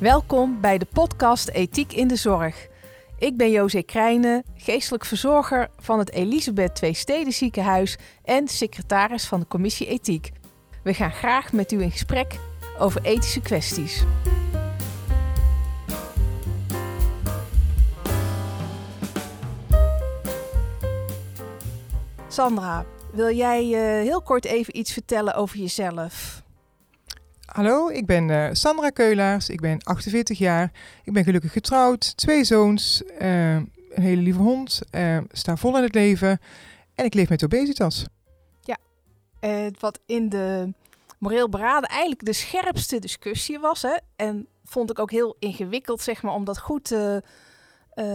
Welkom bij de podcast Ethiek in de Zorg. Ik ben José Krijnen, geestelijk verzorger van het Elisabeth Twee Steden Ziekenhuis en secretaris van de Commissie Ethiek. We gaan graag met u in gesprek over ethische kwesties. Sandra, wil jij uh, heel kort even iets vertellen over jezelf? Hallo, ik ben uh, Sandra Keulaars. Ik ben 48 jaar. Ik ben gelukkig getrouwd, twee zoons, uh, een hele lieve hond, sta vol in het leven en ik leef met obesitas. Ja, wat in de moreel beraden eigenlijk de scherpste discussie was. Hè? En vond ik ook heel ingewikkeld, zeg maar, om dat goed te,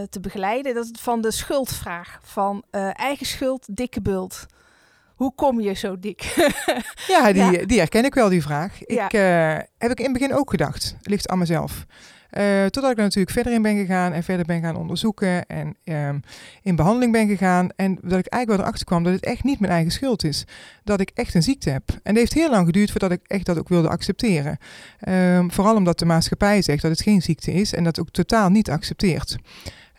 te begeleiden. Dat is van de schuldvraag. Van eigen schuld, dikke bult. Hoe kom je zo dik? ja, die, die herken ik wel, die vraag. Ik, uh, heb ik in het begin ook gedacht. Ligt aan mezelf. Uh, totdat ik er natuurlijk verder in ben gegaan en verder ben gaan onderzoeken en um, in behandeling ben gegaan. En dat ik eigenlijk wel erachter kwam dat het echt niet mijn eigen schuld is. Dat ik echt een ziekte heb. En het heeft heel lang geduurd voordat ik echt dat ook wilde accepteren. Um, vooral omdat de maatschappij zegt dat het geen ziekte is en dat ook totaal niet accepteert.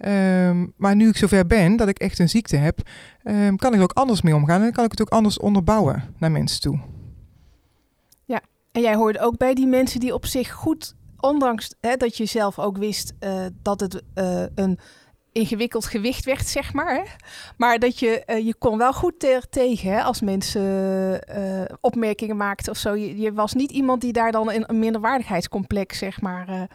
Um, maar nu ik zover ben dat ik echt een ziekte heb, um, kan ik er ook anders mee omgaan en kan ik het ook anders onderbouwen naar mensen toe. Ja, en jij hoorde ook bij die mensen die op zich goed, ondanks hè, dat je zelf ook wist uh, dat het uh, een ingewikkeld gewicht werd, zeg maar. Hè? Maar dat je, uh, je kon wel goed tegen hè, als mensen opmerkingen maakten of zo. Je, je, was niet iemand die daar dan een, een minderwaardigheidscomplex, zeg maar,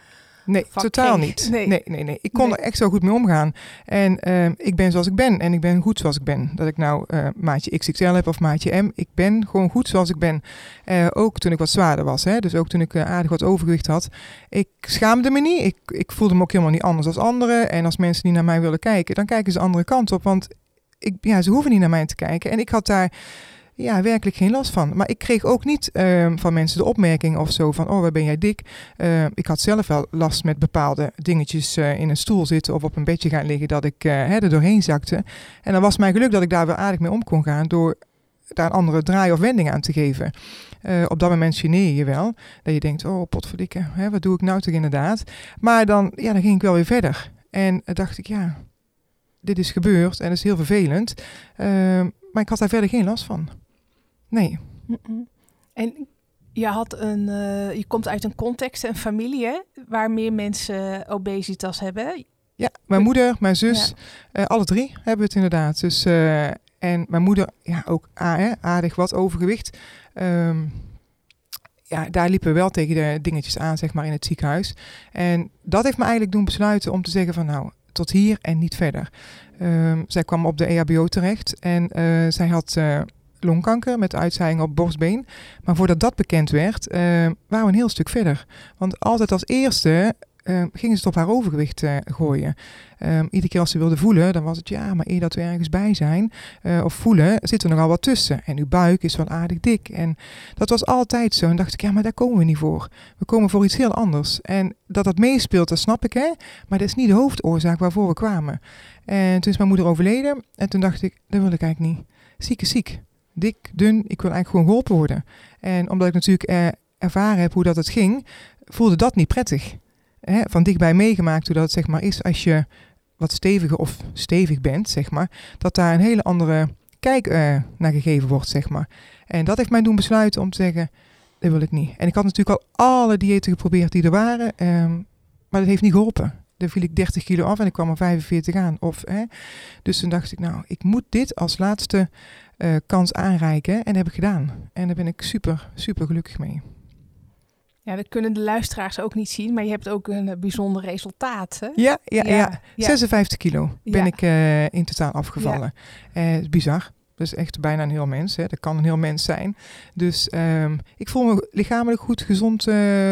Nee, totaal niet. Nee. nee. Nee, nee, Ik kon er echt zo goed mee omgaan. En uh, ik ben zoals ik ben. En ik ben goed zoals ik ben. Dat ik nou uh, maatje XXL heb of maatje M. Ik ben gewoon goed zoals ik ben. Uh, ook toen ik wat zwaarder was. Hè? Dus ook toen ik aardig wat overgewicht had. Ik schaamde me niet. Ik, ik voelde me ook helemaal niet anders als anderen. En als mensen niet naar mij willen kijken, dan kijken ze de andere kant op. Want ik, ja, ze hoeven niet naar mij te kijken. En ik had daar ja, werkelijk geen last van. Maar ik kreeg ook niet uh, van mensen de opmerking of zo van, oh, waar ben jij dik? Uh, ik had zelf wel last met bepaalde dingetjes uh, in een stoel zitten of op een bedje gaan liggen, dat ik er doorheen zakte. En dan was mijn geluk dat ik daar wel aardig mee om kon gaan door daar een andere draai of wending aan te geven. op dat moment geneer je wel. Dat je denkt, oh, potverdikke, hè, wat doe ik nou toch inderdaad? Maar dan, ja, dan ging ik wel weer verder. En dacht ik, ja, dit is gebeurd en dat is heel vervelend. Ehm, maar ik had daar verder geen last van. Nee. En je, had een, uh, je komt uit een context, een familie, hè, waar meer mensen obesitas hebben. Ja, mijn moeder, mijn zus, ja. uh, alle drie hebben het inderdaad. Dus, uh, en mijn moeder, ja, ook aardig wat overgewicht. Um, ja, daar liepen we wel tegen de dingetjes aan, zeg maar, in het ziekenhuis. En dat heeft me eigenlijk doen besluiten om te zeggen van, nou, tot hier en niet verder. Um, zij kwam op de EHBO terecht en zij had longkanker met uitzaaiing op borstbeen. Maar voordat dat bekend werd, uh, waren we een heel stuk verder. Want altijd als eerste uh, gingen ze het op haar overgewicht uh, gooien. Um, iedere keer als ze wilde voelen, dan was het ja, maar eer dat we ergens bij zijn of voelen, zit er nogal wat tussen. En uw buik is wel aardig dik. En dat was altijd zo. En dacht ik, ja, maar daar komen we niet voor. We komen voor iets heel anders. En dat dat meespeelt, dat snap ik, hè. Maar dat is niet de hoofdoorzaak waarvoor we kwamen. En toen is mijn moeder overleden. En toen dacht ik, dat wil ik eigenlijk niet. Ziek is ziek dik, dun. Ik wil eigenlijk gewoon geholpen worden. En omdat ik natuurlijk eh, ervaren heb hoe dat het ging, voelde dat niet prettig. Hè? Van dichtbij meegemaakt hoe dat het zeg maar is als je wat steviger of stevig bent, zeg maar. Dat daar een hele andere kijk uh, naar gegeven wordt, zeg maar. En dat heeft mij doen besluiten om te zeggen, dat wil ik niet. En ik had natuurlijk al alle diëten geprobeerd die er waren, um, maar dat heeft niet geholpen. Dan viel ik 30 kilo af en ik kwam er 45 aan. Of, hè. Dus toen dacht ik, nou, ik moet dit als laatste uh, kans aanreiken. En dat heb ik gedaan. En daar ben ik super, super gelukkig mee. Ja, dat kunnen de luisteraars ook niet zien, maar je hebt ook een bijzonder resultaat. Hè? Ja, ja, ja, ja. 56 kilo ben ik uh, in totaal afgevallen. Uh, is bizar. Dat is echt bijna een heel mens. Hè. Dat kan een heel mens zijn. Dus um, ik voel me lichamelijk goed, gezond,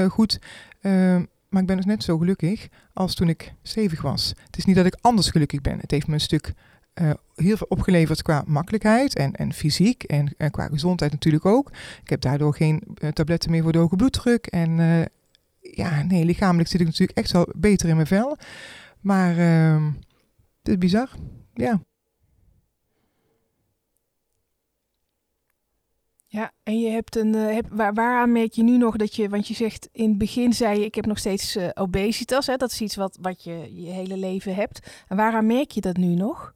goed. Um, maar ik ben dus net zo gelukkig als toen ik stevig was. Het is niet dat ik anders gelukkig ben. Het heeft me een stuk uh, heel veel opgeleverd qua makkelijkheid en, en fysiek en, qua gezondheid natuurlijk ook. Ik heb daardoor geen uh, tabletten meer voor de hoge bloeddruk. En uh, ja, nee, lichamelijk zit ik natuurlijk echt wel beter in mijn vel. Maar het is bizar, ja. Ja, en je hebt een. Heb, waar, waaraan merk je nu nog dat je. Want je zegt in het begin zei je: Ik heb nog steeds obesitas. Hè? Dat is iets wat, wat je je hele leven hebt. En waaraan merk je dat nu nog?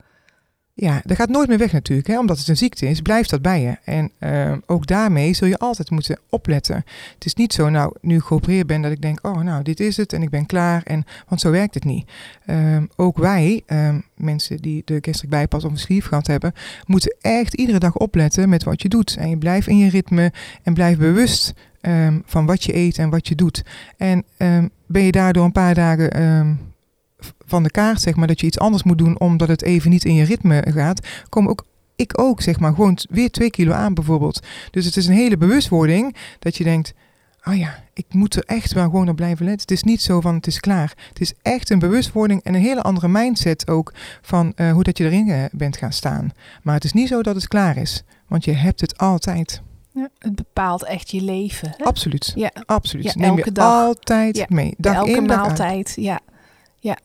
Ja, dat gaat nooit meer weg natuurlijk. Hè? Omdat het een ziekte is, blijft dat bij je. En uh, ook daarmee zul je altijd moeten opletten. Het is niet zo, nou, nu ik geopereerd ben, dat ik denk, oh, nou, dit is het en ik ben klaar. En, want zo werkt het niet. Um, ook wij, um, mensen die de gastric bypass of een sleeve hebben, moeten echt iedere dag opletten met wat je doet. En je blijft in je ritme en blijf bewust um, van wat je eet en wat je doet. En ben je daardoor een paar dagen van de kaart, zeg maar, dat je iets anders moet doen omdat het even niet in je ritme gaat, kom ook ik ook, zeg maar, gewoon weer twee kilo aan bijvoorbeeld. Dus het is een hele bewustwording dat je denkt, oh ja, ik moet er echt wel gewoon op blijven letten. Het is niet zo van het is klaar. Het is echt een bewustwording en een hele andere mindset ook van uh, hoe dat je erin uh, bent gaan staan. Maar het is niet zo dat het klaar is, want je hebt het altijd. Ja, het bepaalt echt je leven. Hè? Absoluut. Ja. Absoluut. Ja, Neem elke je dag. altijd mee. Dag elke in, dag uit. maaltijd. Ja. Ja.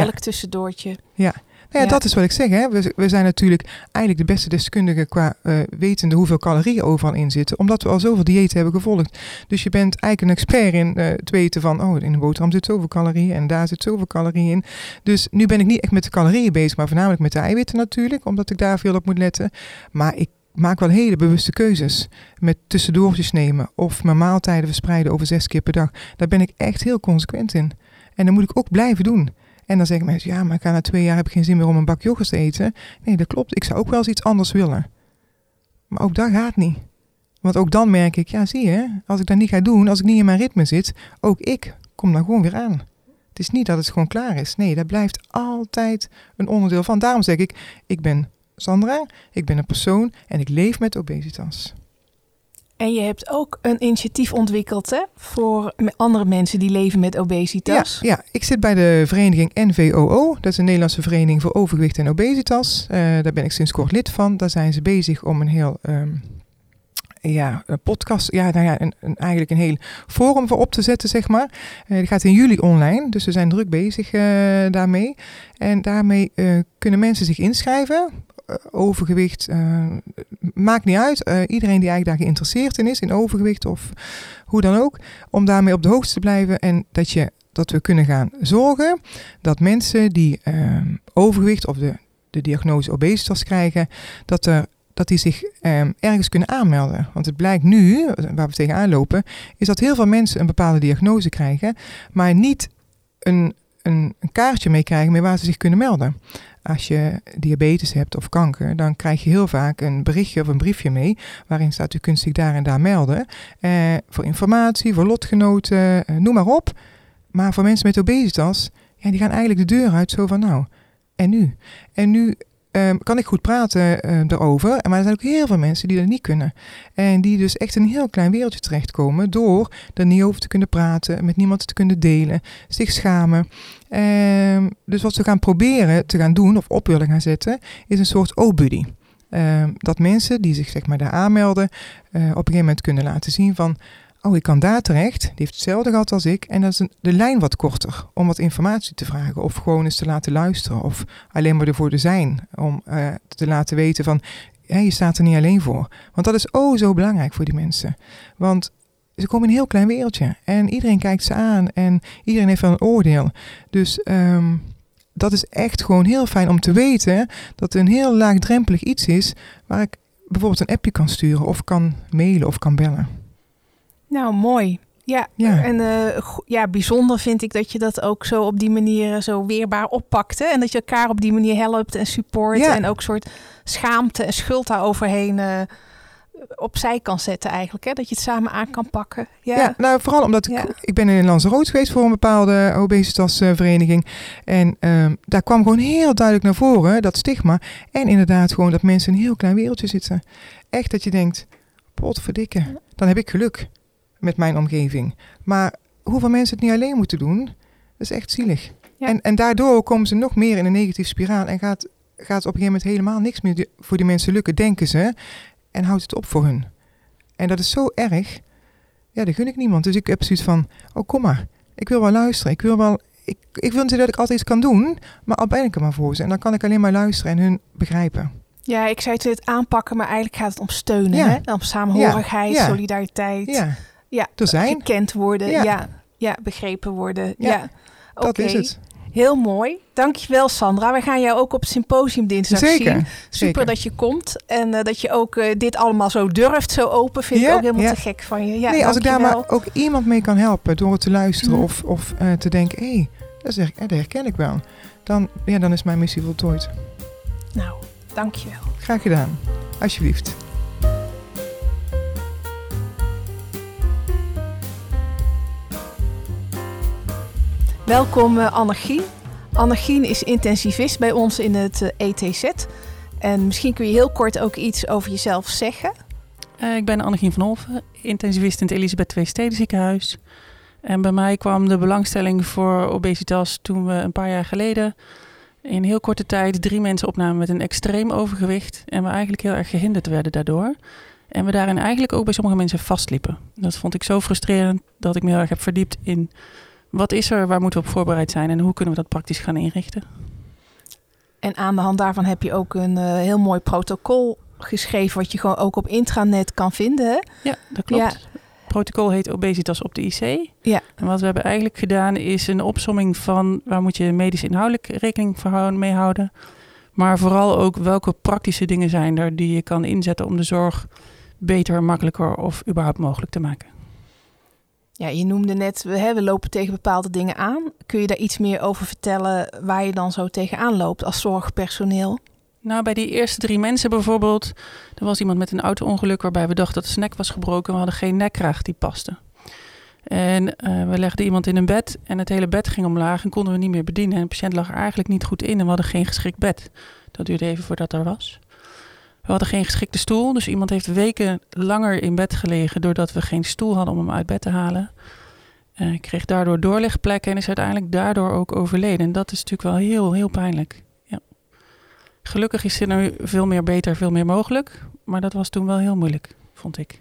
Elk tussendoortje. Nou ja, Ja. dat is wat ik zeg. Hè. We, we zijn natuurlijk eigenlijk de beste deskundigen qua eh, wetende hoeveel calorieën overal in zitten. Omdat we al zoveel diëten hebben gevolgd. Dus je bent eigenlijk een expert in eh, het weten van, oh, in een boterham zit zoveel calorieën en daar zit zoveel calorieën in. Dus nu ben ik niet echt met de calorieën bezig, maar voornamelijk met de eiwitten natuurlijk. Omdat ik daar veel op moet letten. Maar ik maak wel hele bewuste keuzes. Met tussendoortjes nemen of mijn maaltijden verspreiden over zes keer per dag. Daar ben ik echt heel consequent in. En dat moet ik ook blijven doen. En dan zeggen mensen, ja, maar ik ga na twee jaar heb ik geen zin meer om een bak yoghurt te eten. Nee, dat klopt. Ik zou ook wel eens iets anders willen. Maar ook dat gaat niet. Want ook dan merk ik, ja, zie je, als ik dat niet ga doen, als ik niet in mijn ritme zit, ook ik kom dan gewoon weer aan. Het is niet dat het gewoon klaar is. Nee, dat blijft altijd een onderdeel van. Daarom zeg ik, ik ben Sandra, ik ben een persoon en ik leef met obesitas. En je hebt ook een initiatief ontwikkeld hè, voor andere mensen die leven met obesitas. Ja, ja, ik zit bij de vereniging NVOO. Dat is een Nederlandse vereniging voor overgewicht en obesitas. Eh, daar ben ik sinds kort lid van. Daar zijn ze bezig om een heel ehm, ja, een podcast, ja, nou ja, een, eigenlijk een heel forum voor op te zetten, zeg maar. Eh die gaat in juli online, dus we zijn druk bezig eh, daarmee. En daarmee kunnen mensen zich inschrijven. Eh, overgewicht, eh, maakt niet uit. Eh, iedereen die eigenlijk daar geïnteresseerd in is, in overgewicht of hoe dan ook, om daarmee op de hoogte te blijven en dat, je, dat we kunnen gaan zorgen dat mensen die overgewicht of de, de diagnose obesitas krijgen, dat, er, dat die zich eh, ergens kunnen aanmelden. Want het blijkt nu, waar we tegenaan lopen, is dat heel veel mensen een bepaalde diagnose krijgen, maar niet een, een, kaartje mee krijgen met waar ze zich kunnen melden. Als je diabetes hebt of kanker, dan krijg je heel vaak een berichtje of een briefje mee. Waarin staat u kunt zich daar en daar melden. Eh, voor informatie, voor lotgenoten, eh, noem maar op. Maar voor mensen met obesitas, ja, die gaan eigenlijk de deur uit zo van nou, en nu? En nu ehm, kan ik goed praten eh, daarover. Maar er zijn ook heel veel mensen die dat niet kunnen. En die dus echt in een heel klein wereldje terechtkomen door er niet over te kunnen praten, met niemand te kunnen delen, zich schamen. Ehm, dus wat we gaan proberen te gaan doen of op willen gaan zetten, is een soort O-buddy. Ehm, dat mensen die zich zeg maar daar aanmelden, eh, op een gegeven moment kunnen laten zien van, oh ik kan daar terecht, die heeft hetzelfde gehad als ik, en dan is de lijn wat korter om wat informatie te vragen of gewoon eens te laten luisteren of alleen maar ervoor te zijn om eh, te laten weten van, je staat er niet alleen voor. Want dat is oh zo belangrijk voor die mensen. Want ze komen in een heel klein wereldje en iedereen kijkt ze aan en iedereen heeft wel een oordeel. Dus ehm, dat is echt gewoon heel fijn om te weten dat het een heel laagdrempelig iets is waar ik bijvoorbeeld een appje kan sturen of kan mailen of kan bellen. Nou, mooi. Ja, Ja. en eh, ja, bijzonder vind ik dat je dat ook zo op die manier eh, zo weerbaar oppakt. Hè? En dat je elkaar op die manier helpt en support. Ja. En ook soort schaamte en schuld daaroverheen eh opzij kan zetten eigenlijk. Hè? Dat je het samen aan kan pakken. Ja, Ja, nou vooral omdat ik, Ja. ik ben in Lanzarote geweest voor een bepaalde obesitasvereniging. En ehm, daar kwam gewoon heel duidelijk naar voren dat stigma. En inderdaad gewoon dat mensen in een heel klein wereldje zitten. Echt dat je denkt, potverdikke, dan heb ik geluk met mijn omgeving. Maar hoeveel mensen het niet alleen moeten doen, dat is echt zielig. Ja. En, en daardoor komen ze nog meer in een negatieve spiraal en gaat, gaat op een gegeven moment helemaal niks meer voor die mensen lukken, denken ze. En houdt het op voor hun. En dat is zo erg. Ja, dat gun ik niemand. Dus ik heb zoiets van, oh kom maar. Ik wil wel luisteren. Ik wil wel, ik, ik wil niet dat ik altijd iets kan doen, maar al ben ik er maar voor ze. En dan kan ik alleen maar luisteren en hun begrijpen. Ja, ik zei het aanpakken, maar eigenlijk gaat het om steunen. Ja. Hè? Om samenhorigheid, Ja, ja. solidariteit. Ja, er zijn. gekend worden. Ja. Ja. Ja. begrepen worden. Ja, Ja, dat is het. Heel mooi. Dankjewel Sandra. We gaan jou ook op het symposium dinsdag zien. Zeker. Super zeker. dat je komt en eh, dat je ook eh, dit allemaal zo durft, zo open. Vind ik ook helemaal ja. te gek van je. Ja, nee, als ik daar maar ook iemand mee kan helpen door het te luisteren Mhm. of, of eh, te denken, hé, hey, dat, is dat herken ik wel. Dan, ja, dan is mijn missie voltooid. Nou, dankjewel. Graag gedaan. Alsjeblieft. Welkom eh Annegien. Annegien is intensivist bij ons in het eh, ETZ. En misschien kun je heel kort ook iets over jezelf zeggen. Eh, ik ben Annegien van Olven, intensivist in het Elisabeth II Steden ziekenhuis. En bij mij kwam de belangstelling voor obesitas toen we een paar jaar geleden in heel korte tijd drie mensen opnamen met een extreem overgewicht. En we eigenlijk heel erg gehinderd werden daardoor. En we daarin eigenlijk ook bij sommige mensen vastliepen. Dat vond ik zo frustrerend dat ik me heel erg heb verdiept in wat is er, waar moeten we op voorbereid zijn en hoe kunnen we dat praktisch gaan inrichten. En aan de hand daarvan heb je ook een eh, heel mooi protocol geschreven... wat je gewoon ook op intranet kan vinden. Hè? Ja, dat klopt. Ja. Het protocol heet obesitas op de IC. Ja. En wat we hebben eigenlijk gedaan is een opsomming van waar moet je medisch inhoudelijk rekening mee houden. Maar vooral ook welke praktische dingen zijn er die je kan inzetten om de zorg beter, makkelijker of überhaupt mogelijk te maken. Ja, je noemde net, we, hè, we lopen tegen bepaalde dingen aan. Kun je daar iets meer over vertellen waar je dan zo tegenaan loopt als zorgpersoneel? Nou, bij die eerste drie mensen bijvoorbeeld, er was iemand met een auto-ongeluk waarbij we dachten dat de nek was gebroken. We hadden geen nekkraag die paste. En eh, we legden iemand in een bed en het hele bed ging omlaag en konden we niet meer bedienen. En de patiënt lag er eigenlijk niet goed in en we hadden geen geschikt bed. Dat duurde even voordat er was. We hadden geen geschikte stoel, dus iemand heeft weken langer in bed gelegen doordat we geen stoel hadden om hem uit bed te halen. Eh kreeg daardoor doorlichtplekken en is uiteindelijk daardoor ook overleden. En dat is natuurlijk wel heel, heel pijnlijk. Ja. Gelukkig is er nu veel meer beter, veel meer mogelijk. Maar dat was toen wel heel moeilijk, vond ik.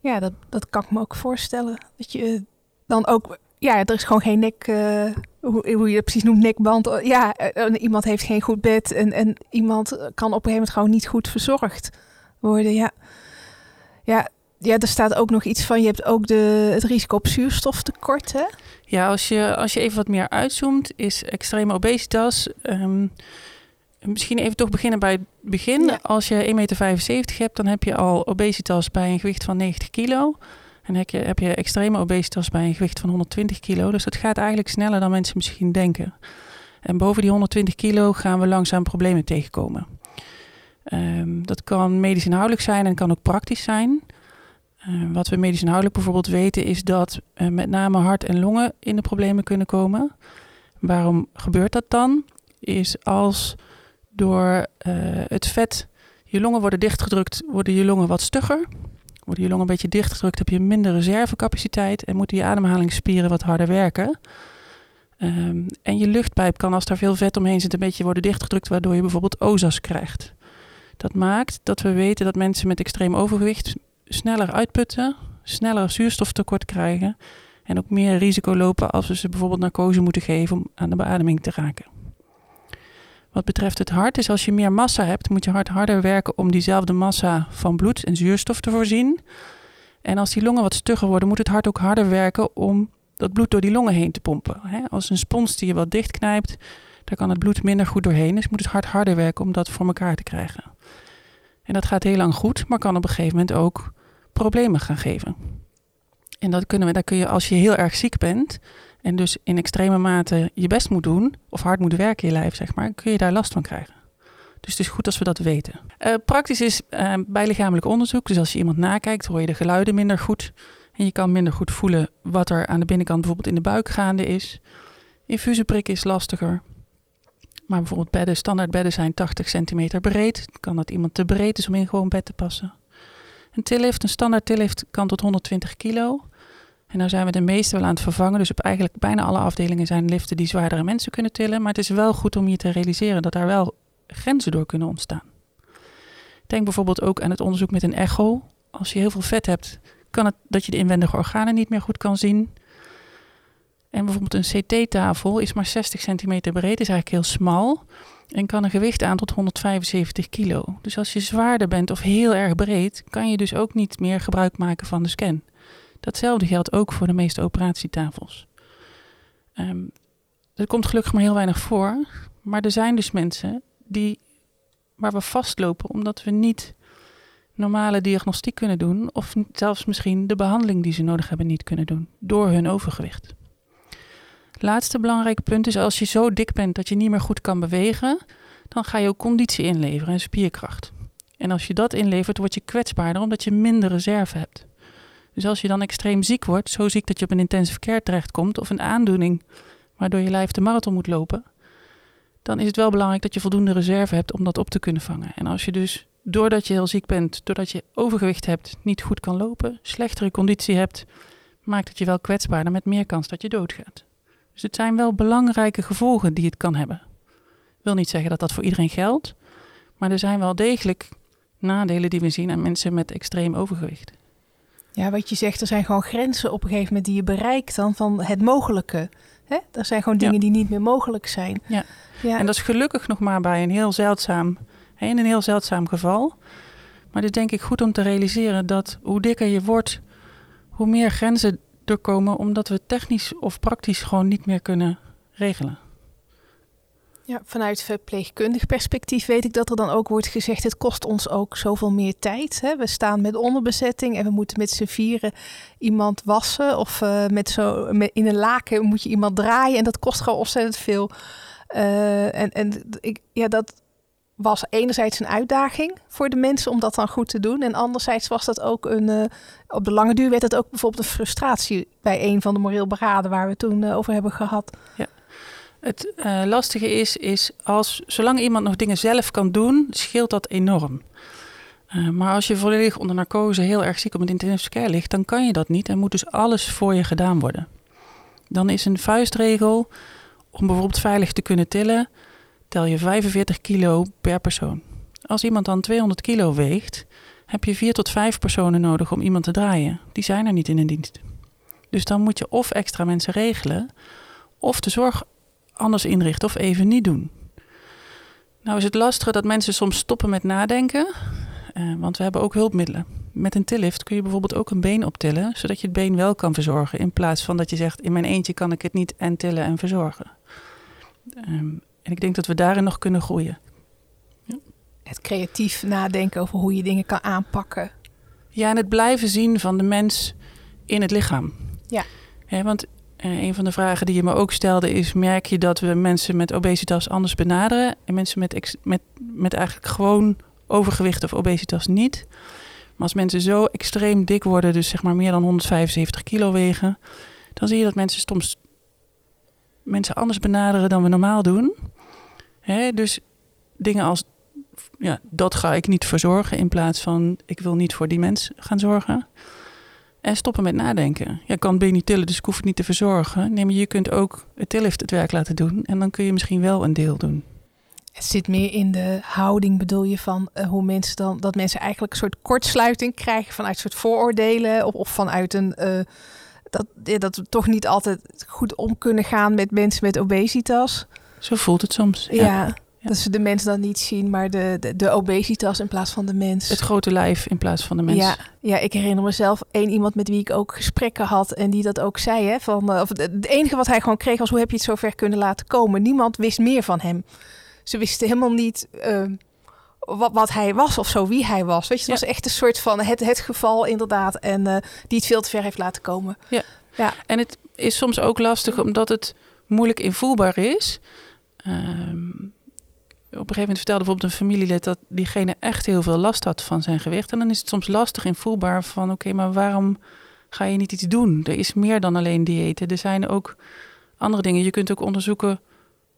Ja, dat, dat kan ik me ook voorstellen. Dat je dan ook, ja, er is gewoon geen nek, eh, hoe, hoe je het precies noemt, nekband. Ja, eh, iemand heeft geen goed bed en, en iemand kan op een gegeven moment gewoon niet goed verzorgd worden. Ja, ja, ja er staat ook nog iets van, je hebt ook de, het risico op zuurstoftekort, hè? Ja, als je, als je even wat meer uitzoomt, is extreme obesitas. ehm, misschien even toch beginnen bij het begin. Ja. Als je 1,75 meter hebt, dan heb je al obesitas bij een gewicht van 90 kilo. En heb je, heb extreme obesitas bij een gewicht van 120 kilo. Dus dat gaat eigenlijk sneller dan mensen misschien denken. En boven die 120 kilo gaan we langzaam problemen tegenkomen. Ehm, dat kan medisch inhoudelijk zijn en kan ook praktisch zijn. Eh, wat we medisch inhoudelijk bijvoorbeeld weten is dat eh, met name hart en longen in de problemen kunnen komen. Waarom gebeurt dat dan? Is als door eh, het vet je longen worden dichtgedrukt, worden je longen wat stugger. Worden je longen een beetje dichtgedrukt, heb je minder reservecapaciteit en moeten je ademhalingsspieren wat harder werken. Ehm, en je luchtpijp kan, als daar veel vet omheen zit, een beetje worden dichtgedrukt, waardoor je bijvoorbeeld OZAS krijgt. Dat maakt dat we weten dat mensen met extreem overgewicht sneller uitputten, sneller zuurstoftekort krijgen en ook meer risico lopen als we ze bijvoorbeeld narcose moeten geven om aan de beademing te raken. Wat betreft het hart is als je meer massa hebt, moet je hart harder werken om diezelfde massa van bloed en zuurstof te voorzien. En als die longen wat stugger worden, moet het hart ook harder werken om dat bloed door die longen heen te pompen. Als een spons die je wat dichtknijpt, daar kan het bloed minder goed doorheen. Dus moet het hart harder werken om dat voor elkaar te krijgen. En dat gaat heel lang goed, maar kan op een gegeven moment ook problemen gaan geven. En dat kunnen we, daar kun je als je heel erg ziek bent en dus in extreme mate je best moet doen, of hard moet werken in je lijf, zeg maar, kun je daar last van krijgen. Dus het is goed als we dat weten. Eh, praktisch is eh, bij lichamelijk onderzoek, dus als je iemand nakijkt, hoor je de geluiden minder goed. En je kan minder goed voelen wat er aan de binnenkant bijvoorbeeld in de buik gaande is. Infusie prikken is lastiger. Maar bijvoorbeeld bedden, standaard bedden zijn 80 centimeter breed. Kan dat iemand te breed is om in gewoon bed te passen. Een tillift, een standaard tillift kan tot 120 kilo. En nou zijn we de meeste wel aan het vervangen. Dus op eigenlijk bijna alle afdelingen zijn liften die zwaardere mensen kunnen tillen. Maar het is wel goed om je te realiseren dat daar wel grenzen door kunnen ontstaan. Denk bijvoorbeeld ook aan het onderzoek met een echo. Als je heel veel vet hebt, kan het dat je de inwendige organen niet meer goed kan zien. En bijvoorbeeld een CT-tafel is maar 60 centimeter breed, is eigenlijk heel smal. En kan een gewicht aan tot 175 kilo. Dus als je zwaarder bent of heel erg breed, kan je dus ook niet meer gebruik maken van de scan. Datzelfde geldt ook voor de meeste operatietafels. Um, dat komt gelukkig maar heel weinig voor. Maar er zijn dus mensen die, waar we vastlopen omdat we niet normale diagnostiek kunnen doen. Of zelfs misschien de behandeling die ze nodig hebben niet kunnen doen. Door hun overgewicht. Laatste belangrijke punt is als je zo dik bent dat je niet meer goed kan bewegen. Dan ga je ook conditie inleveren en spierkracht. En als je dat inlevert, word je kwetsbaarder omdat je minder reserve hebt. Dus als je dan extreem ziek wordt, zo ziek dat je op een intensive care terechtkomt of een aandoening waardoor je lijf de marathon moet lopen, dan is het wel belangrijk dat je voldoende reserve hebt om dat op te kunnen vangen. En als je dus, doordat je heel ziek bent, doordat je overgewicht hebt, niet goed kan lopen, slechtere conditie hebt, maakt het je wel kwetsbaarder met meer kans dat je doodgaat. Dus het zijn wel belangrijke gevolgen die het kan hebben. Ik wil niet zeggen dat dat voor iedereen geldt, maar er zijn wel degelijk nadelen die we zien aan mensen met extreem overgewicht. Ja, wat je zegt, er zijn gewoon grenzen op een gegeven moment die je bereikt dan van het mogelijke. Hè? Er zijn gewoon dingen die niet meer mogelijk zijn. Ja. ja. En dat is gelukkig nog maar bij een heel zeldzaam, in een heel zeldzaam geval. Maar is denk ik goed om te realiseren dat hoe dikker je wordt, hoe meer grenzen er komen, omdat we technisch of praktisch gewoon niet meer kunnen regelen. Ja, vanuit verpleegkundig perspectief weet ik dat er dan ook wordt gezegd: het kost ons ook zoveel meer tijd. Hè? We staan met onderbezetting en we moeten met z'n vieren iemand wassen. Of uh, met zo, in een laken moet je iemand draaien en dat kost gewoon ontzettend veel. Uh, en en ik, ja, dat was enerzijds een uitdaging voor de mensen om dat dan goed te doen. En anderzijds was dat ook een. Uh, op de lange duur werd het ook bijvoorbeeld een frustratie bij een van de moreel beraden waar we toen over hebben gehad. Ja. Het uh, lastige is, is als, zolang iemand nog dingen zelf kan doen, scheelt dat enorm. Uh, maar als je volledig onder narcose heel erg ziek op een intensive care ligt, dan kan je dat niet en moet dus alles voor je gedaan worden. Dan is een vuistregel om bijvoorbeeld veilig te kunnen tillen, tel je 45 kilo per persoon. Als iemand dan 200 kilo weegt, heb je vier tot vijf personen nodig om iemand te draaien. Die zijn er niet in een dienst. Dus dan moet je of extra mensen regelen, of de zorg anders inrichten of even niet doen. Nou is het lastige dat mensen soms stoppen met nadenken, uh, want we hebben ook hulpmiddelen. Met een tillift kun je bijvoorbeeld ook een been optillen, zodat je het been wel kan verzorgen, in plaats van dat je zegt, in mijn eentje kan ik het niet en tillen en verzorgen. Um, en ik denk dat we daarin nog kunnen groeien. Ja. Het creatief nadenken over hoe je dingen kan aanpakken. Ja, en het blijven zien van de mens in het lichaam. Ja. ja want uh, een van de vragen die je me ook stelde is: merk je dat we mensen met obesitas anders benaderen en mensen met, met, met eigenlijk gewoon overgewicht of obesitas niet? Maar als mensen zo extreem dik worden, dus zeg maar meer dan 175 kilo wegen, dan zie je dat mensen soms mensen anders benaderen dan we normaal doen. Hè? Dus dingen als ja, dat ga ik niet verzorgen in plaats van ik wil niet voor die mens gaan zorgen. En stoppen met nadenken. Je kan ben niet tillen, dus ik hoef het niet te verzorgen. Nee, maar je kunt ook het tillift het werk laten doen. En dan kun je misschien wel een deel doen. Het zit meer in de houding, bedoel je, van uh, hoe mensen dan... dat mensen eigenlijk een soort kortsluiting krijgen vanuit een soort vooroordelen... of, of vanuit een... Uh, dat, ja, dat we toch niet altijd goed om kunnen gaan met mensen met obesitas. Zo voelt het soms. ja. ja. Dat ze de mens dan niet zien, maar de, de, de, obesitas in plaats van de mens. Het grote lijf in plaats van de mens. Ja, ja ik herinner mezelf één iemand met wie ik ook gesprekken had en die dat ook zei. Hè, van, uh, of het enige wat hij gewoon kreeg was hoe heb je het zo ver kunnen laten komen. Niemand wist meer van hem. Ze wisten helemaal niet uh, wat, wat hij was of zo, wie hij was. Weet je, het was echt een soort van het, het geval inderdaad en uh, die het veel te ver heeft laten komen. Ja. ja, en het is soms ook lastig omdat het moeilijk invoelbaar is. Ehm, op een gegeven moment vertelde bijvoorbeeld een familielid dat diegene echt heel veel last had van zijn gewicht. En dan is het soms lastig invoelbaar van oké, maar waarom ga je niet iets doen? Er is meer dan alleen diëten. Er zijn ook andere dingen. Je kunt ook onderzoeken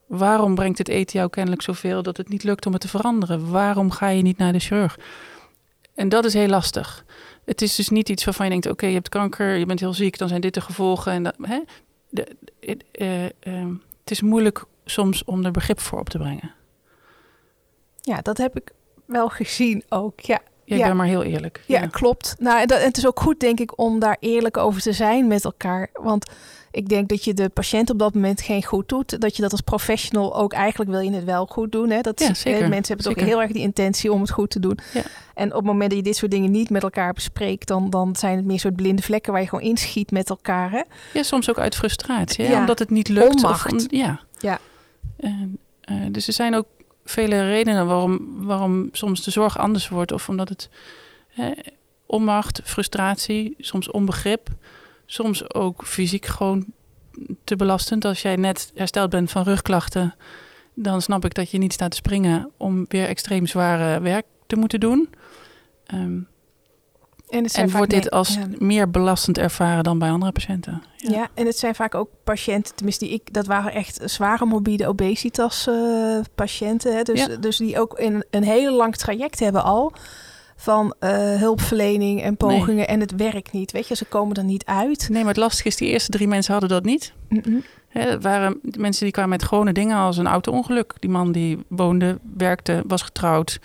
waarom brengt het eten jou kennelijk zoveel dat het niet lukt om het te veranderen? Waarom ga je niet naar de chirurg? En dat is heel lastig. Het is dus niet iets waarvan je denkt: oké, je hebt kanker, je bent heel ziek, dan zijn dit de gevolgen. En dat, hè? De, uh, uh, het is moeilijk soms om er begrip voor op te brengen. Ja, dat heb ik wel gezien ook. Ja, Ja, ik ben maar heel eerlijk. Ja, klopt. Nou, en het is ook goed, denk ik, om daar eerlijk over te zijn met elkaar. Want ik denk dat je de patiënt op dat moment geen goed doet. Dat je dat als professional ook eigenlijk wil je het wel goed doen. Hè? Dat ja, zeker. mensen hebben toch heel erg die intentie om het goed te doen. Ja. En op het moment dat je dit soort dingen niet met elkaar bespreekt, dan, dan zijn het meer soort blinde vlekken waar je gewoon inschiet met elkaar. Hè? Ja, soms ook uit frustratie, hè? omdat het niet lukt. Onmacht. Of, ja. ja. En, uh, dus er zijn ook vele redenen waarom, waarom soms de zorg anders wordt. Of omdat het onmacht, frustratie, soms onbegrip. Soms ook fysiek gewoon te belastend. Als jij net hersteld bent van rugklachten, dan snap ik dat je niet staat te springen om weer extreem zware werk te moeten doen. Um, en, en wordt dit als meer belastend ervaren dan bij andere patiënten. Ja. ja. en het zijn vaak ook patiënten, tenminste die ik, dat waren echt zware morbide obesitas uh, patiënten. Hè? Dus, dus die ook in een heel lang traject hebben al van uh, hulpverlening en pogingen en het werkt niet. Weet je, ze komen er niet uit. Nee, maar het lastige is, die eerste drie mensen hadden dat niet. Mm waren mensen die kwamen met gewone dingen als een auto-ongeluk. Die man die woonde, werkte, was getrouwd,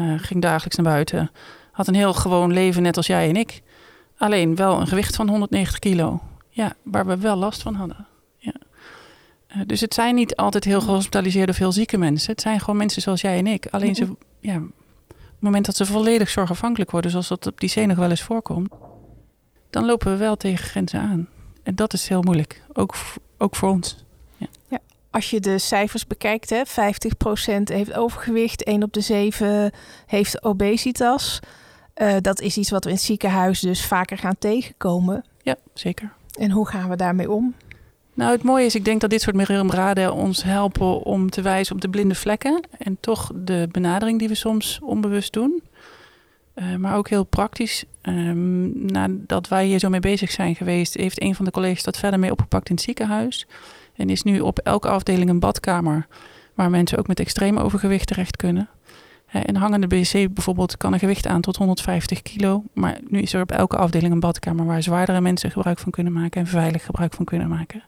uh, ging dagelijks naar buiten had een heel gewoon leven, net als jij en ik. Alleen wel een gewicht van 190 kilo. Ja, waar we wel last van hadden. Ja. Uh, dus het zijn niet altijd heel gehospitaliseerde of heel zieke mensen. Het zijn gewoon mensen zoals jij en ik. Alleen ze, ja, op het moment dat ze volledig zorgafhankelijk worden, zoals dat op die zee nog wel eens voorkomt, dan lopen we wel tegen grenzen aan. En dat is heel moeilijk, ook, ook voor ons. Ja. ja. Als je de cijfers bekijkt, hè, 50% heeft overgewicht, 1 op de 7 heeft obesitas. Uh, dat is iets wat we in het ziekenhuis dus vaker gaan tegenkomen. Ja, zeker. En hoe gaan we daarmee om? Nou, het mooie is, ik denk dat dit soort raden ons helpen om te wijzen op de blinde vlekken. En toch de benadering die we soms onbewust doen. Uh, maar ook heel praktisch. Um, nadat wij hier zo mee bezig zijn geweest, heeft een van de collega's dat verder mee opgepakt in het ziekenhuis. En is nu op elke afdeling een badkamer waar mensen ook met extreem overgewicht terecht kunnen. Een hangende BC bijvoorbeeld kan een gewicht aan tot 150 kilo. Maar nu is er op elke afdeling een badkamer waar zwaardere mensen gebruik van kunnen maken en veilig gebruik van kunnen maken.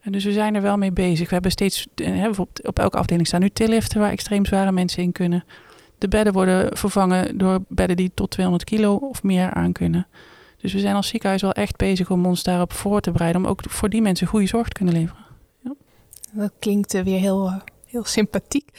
En dus we zijn er wel mee bezig. We hebben steeds, bijvoorbeeld op elke afdeling staan nu tilliften waar extreem zware mensen in kunnen. De bedden worden vervangen door bedden die tot 200 kilo of meer aan kunnen. Dus we zijn als ziekenhuis wel echt bezig om ons daarop voor te bereiden. Om ook voor die mensen goede zorg te kunnen leveren. Ja. Dat klinkt weer heel, heel sympathiek.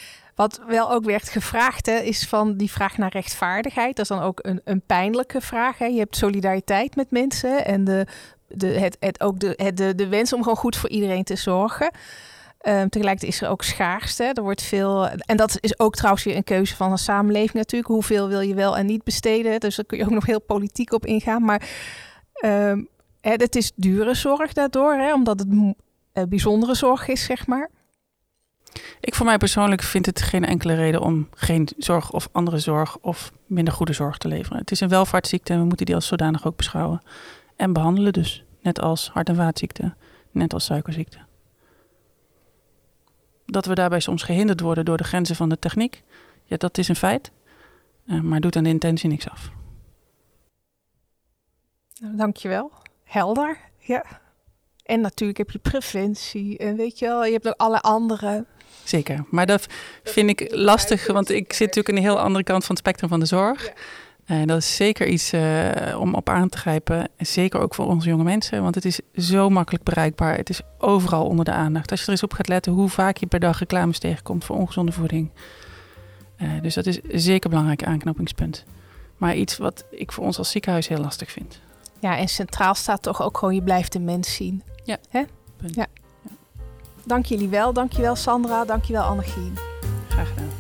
Wat wel ook werd gevraagd, hè, is van die vraag naar rechtvaardigheid. Dat is dan ook een, een pijnlijke vraag. Hè. Je hebt solidariteit met mensen en de, de, het, het, ook de, de, de wens om gewoon goed voor iedereen te zorgen. Um, tegelijkertijd is er ook schaarste. Er wordt veel. En dat is ook trouwens weer een keuze van een samenleving natuurlijk. Hoeveel wil je wel en niet besteden? Dus daar kun je ook nog heel politiek op ingaan. Maar um, het is dure zorg daardoor, hè, omdat het uh, bijzondere zorg is, zeg maar. Ik voor mij persoonlijk vind het geen enkele reden om geen zorg of andere zorg of minder goede zorg te leveren. Het is een welvaartsziekte en we moeten die als zodanig ook beschouwen. En behandelen dus, net als hart- en vaatziekte, net als suikerziekte. Dat we daarbij soms gehinderd worden door de grenzen van de techniek, ja, dat is een feit, uh, maar doet aan de intentie niks af. Nou, dankjewel. Helder, ja. En natuurlijk heb je preventie en weet je wel, je hebt ook alle andere Zeker, maar dat vind ik lastig, want ik zit natuurlijk aan de heel andere kant van het spectrum van de zorg. En dat is zeker iets uh, om op aan te grijpen. En zeker ook voor onze jonge mensen, want het is zo makkelijk bereikbaar. Het is overal onder de aandacht. Als je er eens op gaat letten hoe vaak je per dag reclames tegenkomt voor ongezonde voeding. Uh, dus dat is zeker een belangrijk aanknopingspunt. Maar iets wat ik voor ons als ziekenhuis heel lastig vind. Ja, en centraal staat toch ook gewoon je blijft de mens zien. Ja. Hè? Ja. Dank jullie wel. Dank je wel Sandra. Dank je wel Annegien. Graag gedaan.